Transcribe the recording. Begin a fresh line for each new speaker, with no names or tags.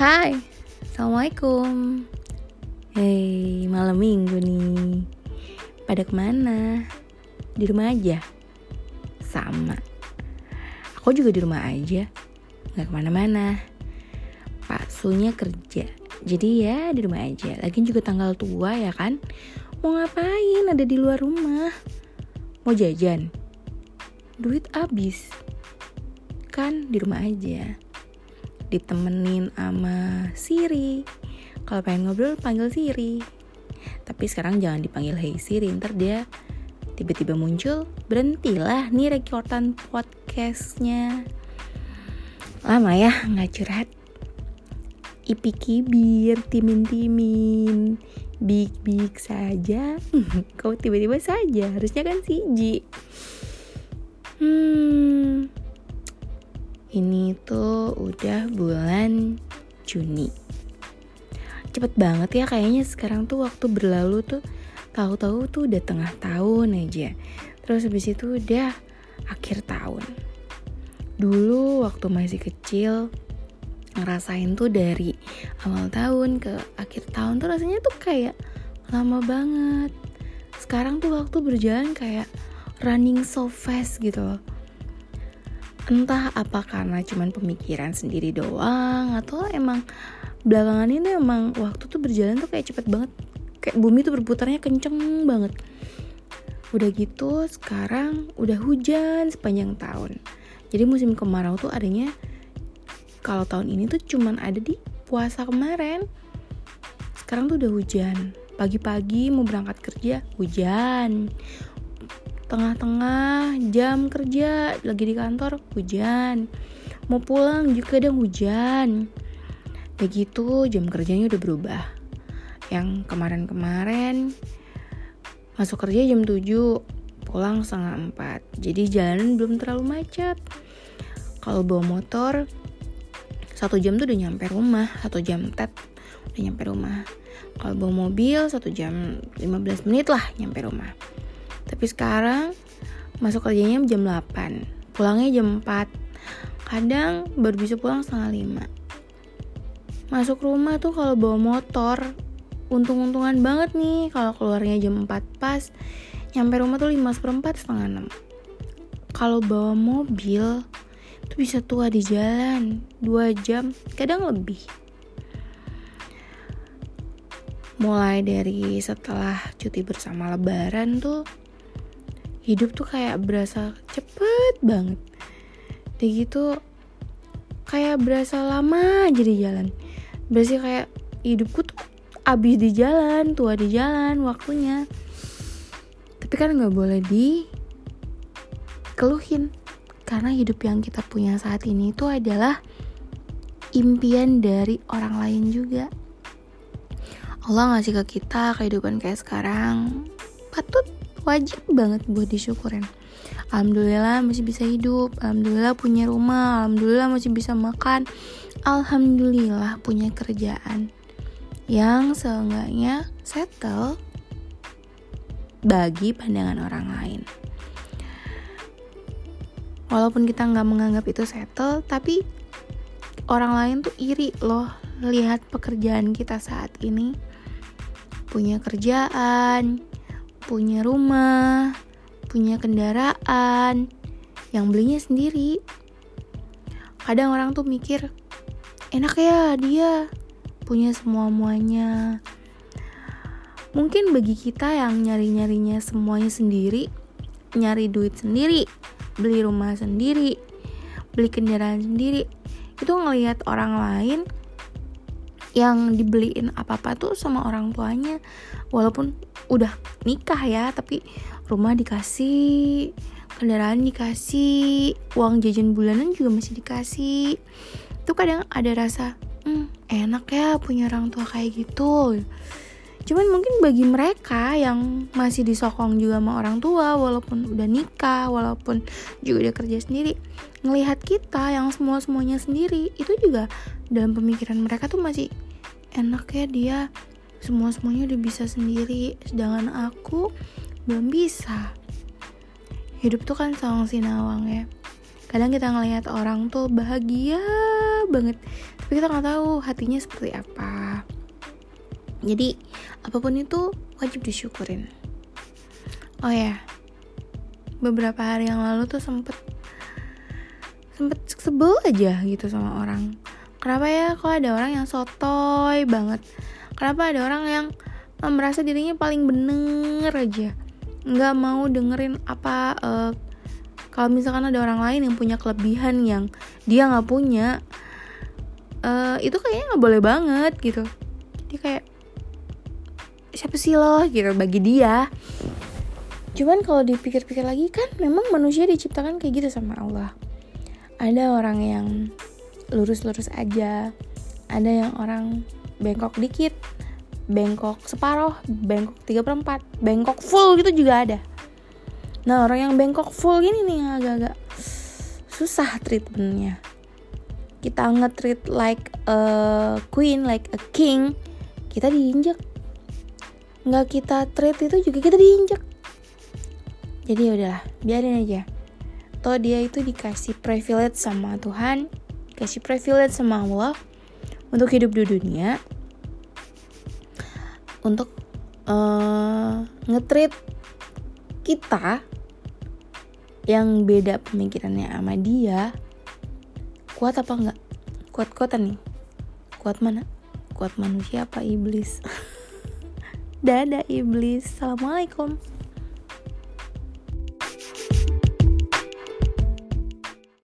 Hai, Assalamualaikum. Hei, malam minggu nih. Pada ke mana? Di rumah aja? Sama. Aku juga di rumah aja. Gak ke mana-mana. Pak Sunya kerja. Jadi ya di rumah aja. Lagian juga tanggal tua ya kan? Mau ngapain ada di luar rumah? Mau jajan? Duit abis Kan di rumah aja ditemenin sama Siri. Kalau pengen ngobrol panggil Siri. Tapi sekarang jangan dipanggil Hey Siri ntar dia tiba-tiba muncul berhentilah nih rekordan podcastnya. Lama ya nggak curhat. Ipi kibir timin-timin. Big big saja. Kau tiba-tiba saja? Harusnya kan Ji. Hmm ini tuh udah bulan Juni. Cepet banget ya kayaknya sekarang tuh waktu berlalu tuh tahu-tahu tuh udah tengah tahun aja. Terus habis itu udah akhir tahun. Dulu waktu masih kecil ngerasain tuh dari awal tahun ke akhir tahun tuh rasanya tuh kayak lama banget. Sekarang tuh waktu berjalan kayak running so fast gitu loh entah apa karena cuman pemikiran sendiri doang atau emang belakangan ini emang waktu tuh berjalan tuh kayak cepet banget. Kayak bumi tuh berputarnya kenceng banget. Udah gitu sekarang udah hujan sepanjang tahun. Jadi musim kemarau tuh adanya kalau tahun ini tuh cuman ada di puasa kemarin. Sekarang tuh udah hujan. Pagi-pagi mau berangkat kerja hujan tengah-tengah jam kerja lagi di kantor hujan. Mau pulang juga ada hujan. Begitu jam kerjanya udah berubah. Yang kemarin-kemarin masuk kerja jam 7 pulang setengah 4 jadi jalan belum terlalu macet. Kalau bawa motor satu jam tuh udah nyampe rumah satu jam tet udah nyampe rumah. Kalau bawa mobil satu jam 15 menit lah nyampe rumah tapi sekarang masuk kerjanya jam 8 pulangnya jam 4 kadang baru bisa pulang setengah 5 masuk rumah tuh kalau bawa motor untung-untungan banget nih kalau keluarnya jam 4 pas. Nyampe rumah tuh 5 seperempat setengah 6 kalau bawa mobil tuh bisa tua di jalan 2 jam kadang lebih. Mulai dari setelah cuti bersama lebaran tuh hidup tuh kayak berasa cepet banget. Dan gitu kayak berasa lama aja di jalan. Berarti kayak hidupku tuh abis di jalan tua di jalan waktunya. Tapi kan nggak boleh di keluhin karena hidup yang kita punya saat ini itu adalah impian dari orang lain juga. Allah ngasih ke kita kehidupan kayak sekarang. Patut wajib banget buat disyukurin. Alhamdulillah masih bisa hidup Alhamdulillah punya rumah Alhamdulillah masih bisa makan Alhamdulillah punya kerjaan Yang seenggaknya settle Bagi pandangan orang lain. Walaupun kita nggak menganggap itu settle Tapi orang lain tuh iri loh Lihat pekerjaan kita saat ini. Punya kerjaan punya rumah, punya kendaraan, yang belinya sendiri. Kadang orang tuh mikir, enak ya dia punya semua-muanya. Mungkin bagi kita yang nyari-nyarinya semuanya sendiri, nyari duit sendiri, beli rumah sendiri, beli kendaraan sendiri, itu ngelihat orang lain yang dibeliin apa-apa tuh sama orang tuanya. Walaupun udah nikah ya tapi rumah dikasih kendaraan dikasih uang jajan bulanan juga masih dikasih. Tuh kadang ada rasa hmm, enak ya punya orang tua kayak gitu cuman mungkin bagi mereka yang masih disokong juga sama orang tua walaupun udah nikah walaupun juga udah kerja sendiri ngelihat kita yang semua semuanya sendiri itu juga dalam pemikiran mereka tuh masih enak ya dia. Semua semuanya udah bisa sendiri sedangkan aku belum bisa. Hidup tuh kan sawang sinawang ya. Kadang kita ngelihat orang tuh bahagia banget tapi kita nggak tahu hatinya seperti apa jadi apa pun itu wajib disyukurin. Oh ya beberapa hari yang lalu tuh sempet sempet sebel aja gitu sama orang. Kenapa ya? Kok ada orang yang sotoy banget? Kenapa ada orang yang merasa dirinya paling bener aja? Nggak mau dengerin apa uh, kalau misalkan ada orang lain yang punya kelebihan yang dia nggak punya uh, itu kayaknya nggak boleh banget gitu. Jadi kayak siapa sih lo gitu bagi dia. Cuman kalau dipikir-pikir lagi kan memang manusia diciptakan kayak gitu sama Allah. Ada orang yang lurus-lurus aja. Ada yang orang bengkok dikit bengkok separoh bengkok tiga perempat bengkok full gitu juga ada. Nah orang yang bengkok full gini nih agak-agak susah treatmentnya. Kita nge-treat like a queen like a king kita diinjek nggak kita treat itu juga kita diinjek. Jadi ya udahlah biarin aja. Toh dia itu dikasih privilege sama Tuhan dikasih privilege sama Allah untuk hidup di dunia untuk uh, ngetrit kita yang beda pemikirannya sama dia. Kuat apa enggak kuat kuatan nih. Kuat mana? Kuat manusia apa iblis dadah iblis. Assalamualaikum